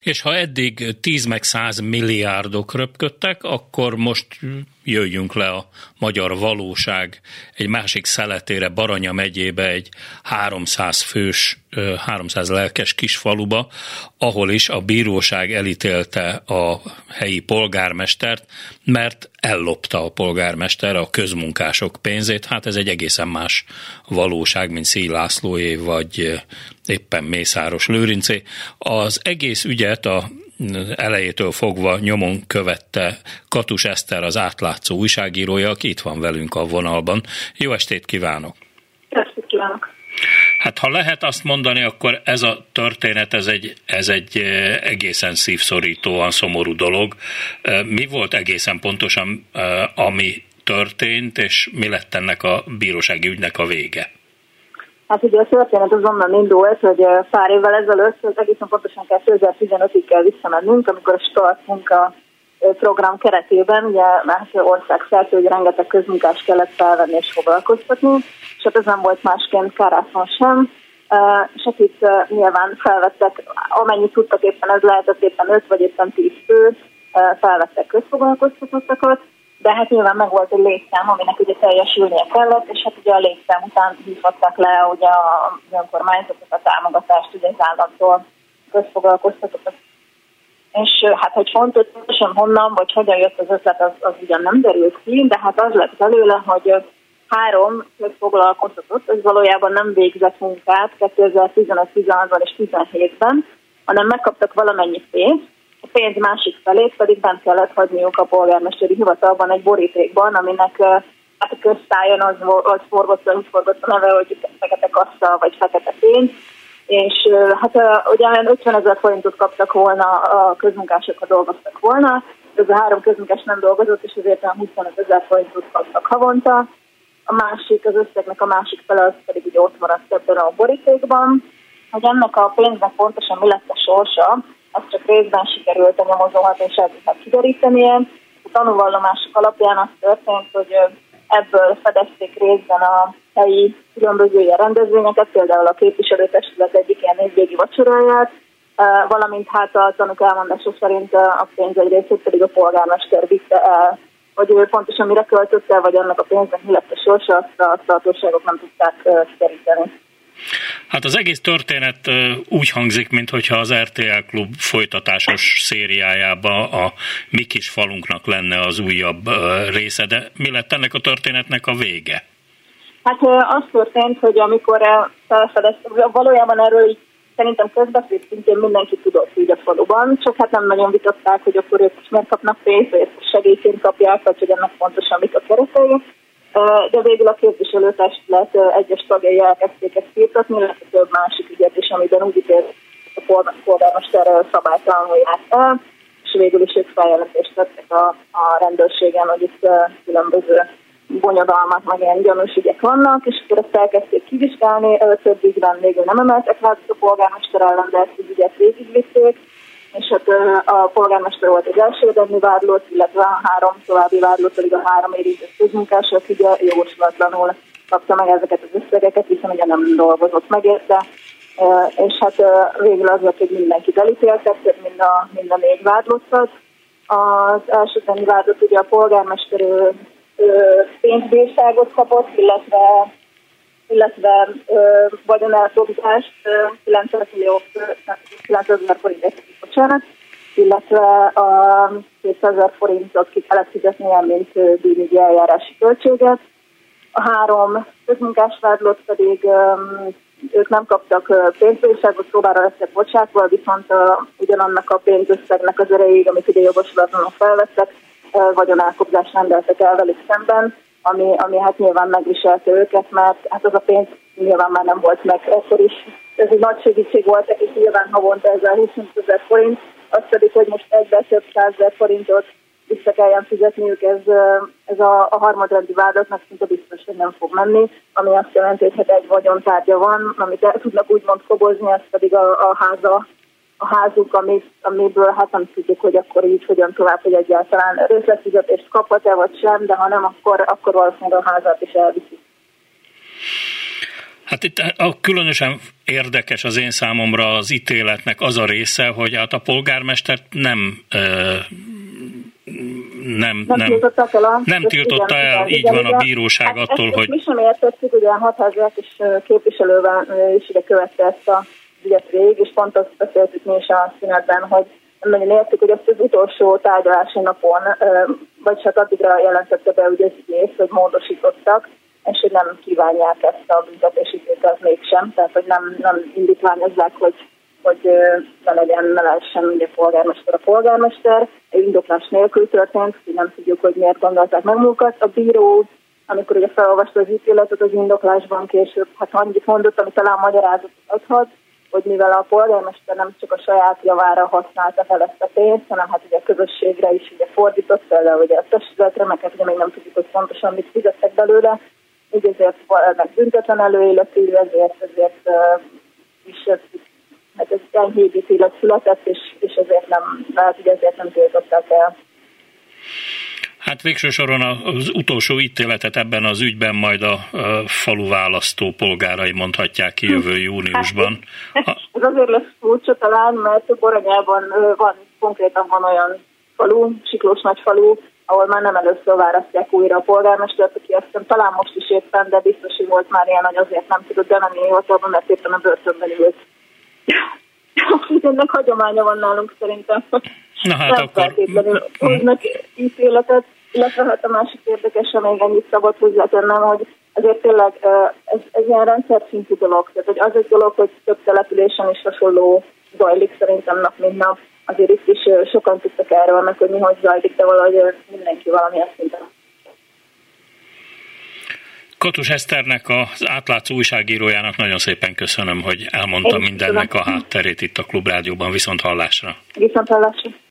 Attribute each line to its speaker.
Speaker 1: És ha eddig 10 meg 100 milliárdok röpködtek, akkor most jöjjünk le a magyar valóság egy másik szeletére, Baranya megyébe, egy 300 fős, 300 lelkes kisfaluba, ahol is a bíróság elítélte a helyi polgármestert, mert ellopta a polgármester a közmunkások pénzét. Hát ez egy egészen más valóság, mint Szíj Lászlóé, vagy éppen Mészáros Lőrincé. Az egész ügyet a elejétől fogva nyomon követte Katus Eszter, az átlátszó újságírója, aki itt van velünk a vonalban. Jó estét kívánok!
Speaker 2: Jó estét kívánok!
Speaker 1: Hát ha lehet azt mondani, akkor ez a történet, ez egy, ez egy eh, egészen szívszorítóan szomorú dolog. Eh, mi volt egészen pontosan, eh, ami történt, és mi lett ennek a bírósági ügynek a vége?
Speaker 2: Hát ugye a történet azonban indult, hogy pár évvel ezelőtt, az egészen pontosan 2015-ig kell visszamennünk, amikor a Start munka program keretében, ugye más ország szerte, hogy rengeteg közmunkás kellett felvenni és foglalkoztatni, és hát ez nem volt másként Kárászon sem, és hát itt nyilván felvettek, amennyit tudtak éppen, ez lehetett éppen 5 vagy éppen 10 fő, felvettek közfoglalkoztatottakat, de hát nyilván meg volt egy létszám, aminek ugye teljesülnie kellett, és hát ugye a létszám után hívhatták le ugye a önkormányzatok a támogatást ugye az államtól közfoglalkoztatott. És hát, hogy fontos, pontosan honnan, vagy hogyan jött az ötlet, az, az ugyan nem derült ki, de hát az lett belőle, hogy három közfoglalkoztatott, ez valójában nem végzett munkát 2015-16-ban és 2017-ben, hanem megkaptak valamennyi pénzt, a pénz másik felét pedig bent kellett hagyniuk a polgármesteri hivatalban egy borítékban, aminek hát a köztájon az, az forgott, úgy forgott a neve, hogy fekete kassa vagy fekete pénz, és hát ugye 50 ezer forintot kaptak volna a közmunkások, ha dolgoztak volna, ez a három közmunkás nem dolgozott, és ezért 25 ezer forintot kaptak havonta. A másik, az összegnek a másik fele az pedig ugye ott maradt ebben a borítékban. Hogy ennek a pénznek pontosan mi lett a sorsa, azt csak részben sikerült a nyomozó hatóságoknak kiderítenie. A tanúvallomások alapján az történt, hogy ebből fedezték részben a helyi különböző ilyen rendezvényeket, például a képviselőtestület egyik ilyen évvégi vacsoráját, valamint hát a tanúk elmondása szerint a pénz egy részét pedig a polgármester vitte el, hogy ő pontosan mire költötte, vagy annak a pénznek mi lett a sorsa, azt a hatóságok nem tudták keríteni.
Speaker 1: Hát az egész történet úgy hangzik, mintha az RTL Klub folytatásos szériájába a mi kis falunknak lenne az újabb része, de mi lett ennek a történetnek a vége?
Speaker 2: Hát az történt, hogy amikor felfedeztem, valójában erről így szerintem közbeszéd szintén mindenki tudott így a faluban, csak hát nem nagyon vitatták, hogy akkor ők miért kapnak pénzt, vagy segélyként kapják, vagy hogy ennek pontosan mik a keretei de végül a képviselőtestület egyes tagjai elkezdték ezt firtatni, illetve több másik ügyet is, amiben úgy ítélt a polgármester szabálytalanul járt el, és végül is ők feljelentést tettek a, a rendőrségen, hogy itt különböző bonyodalmak, meg ilyen gyanús ügyek vannak, és akkor ezt elkezdték kivizsgálni, több ügyben végül nem emeltek rá a polgármester ellen, de ezt az ügyet végigvitték, és hát a polgármester volt az első érdemű vádlott, illetve a három további vádlott pedig a három érintett közmunkás, aki ugye jogoslatlanul kapta meg ezeket az összegeket, hiszen ugye nem dolgozott meg érte, és hát végül az lett, hogy mindenkit elítéltek, tehát mind a, mind a négy vádlottat. Az első vádlott ugye a polgármester pénzbírságot kapott, illetve illetve vagyonelfogdást 900 millió 900 ezer forint bocsánat, illetve a 200 ezer forintot ki kellett fizetnie, mint bűnügyi eljárási költséget. A három közmunkás vádlott pedig ők nem kaptak pénzbírságot, próbára lesznek bocsátva, viszont ugyanannak a pénzösszegnek az erejéig, amit ugye jogoslatlanul felvettek, vagyonálkobzást rendeltek el velük szemben, ami, ami hát nyilván megviselte őket, mert hát az a pénz nyilván már nem volt meg. Akkor is ez egy nagy segítség volt, és nyilván havonta ezzel 25 ezer forint, az pedig, hogy most egybe több százezer forintot vissza kelljen fizetniük, ez, ez a, a harmadrendi vádatnak szinte biztos, hogy nem fog menni, ami azt jelenti, hogy hát egy vagyontárgya van, amit el tudnak úgymond kobozni, ez pedig a, a háza a amit, amiből hát nem tudjuk, hogy akkor így hogyan tovább, hogy egyáltalán részletfizetést kaphat-e vagy sem, de ha nem, akkor, akkor valószínűleg a házat is elviszik.
Speaker 1: Hát itt a különösen érdekes az én számomra az ítéletnek az a része, hogy hát a polgármestert nem nem, nem, nem tiltotta el, nem tiltotta igen, el igen, így igen, van igen. a bíróság hát attól, ezt, hogy...
Speaker 2: mi sem értettük, ugye a hatházat is képviselővel is ide követte ezt a ügyet végig, és pont azt beszéltük mi is a szünetben, hogy nagyon értük, hogy ezt az utolsó tárgyalási napon, vagy csak addigra jelentette be ugye az ügyész, hogy módosítottak, és hogy nem kívánják ezt a büntetési tételt mégsem, tehát hogy nem, nem indítványozzák, hogy hogy ne legyen, ne lehessen ugye polgármester a polgármester. Indoklás nélkül történt, hogy nem tudjuk, hogy miért gondolták meg munkat. A bíró, amikor ugye felolvasta az ítéletet az indoklásban később, hát annyit mondott, ami talán magyarázatot adhat, hogy mivel a polgármester nem csak a saját javára használta fel ezt a pénzt, hanem hát ugye a közösségre is ugye fordított, például ugye a testületre, meg hát ugye még nem tudjuk, hogy pontosan mit fizettek belőle, így ezért meg büntetlen előéletű, ezért, ezért uh, is hát ez enyhébb ítélet született, és, és ezért nem, hát ugye ezért nem tiltották el.
Speaker 1: Hát végső soron az utolsó ítéletet ebben az ügyben majd a, falu választó polgárai mondhatják ki jövő júniusban.
Speaker 2: Hát, ez azért lesz furcsa talán, mert Boronyában van, konkrétan van olyan falu, Siklós falu, ahol már nem először választják újra a polgármestert, aki azt hiszem talán most is éppen, de biztos, hogy volt már ilyen, hogy azért nem tudott bemenni hivatalban, mert éppen a börtönben ült. Ennek hagyománya van nálunk szerintem.
Speaker 1: Na hát nem akkor... feltétlenül
Speaker 2: hoznak ítéletet, illetve hát a másik érdekes, még ennyit szabad hozzátennem, hogy azért tényleg ez, ez ilyen rendszer szintű dolog. Tehát hogy az egy dolog, hogy több településen is hasonló zajlik szerintem nap mint nap. Azért itt is sokan tudtak erről, meg hogy mi hogy zajlik, de valahogy mindenki valamilyen szinten
Speaker 1: Katus Eszternek, az átlátszó újságírójának nagyon szépen köszönöm, hogy elmondta mindennek a hátterét itt a Klubrádióban. Viszont hallásra!
Speaker 2: Viszont hallásra!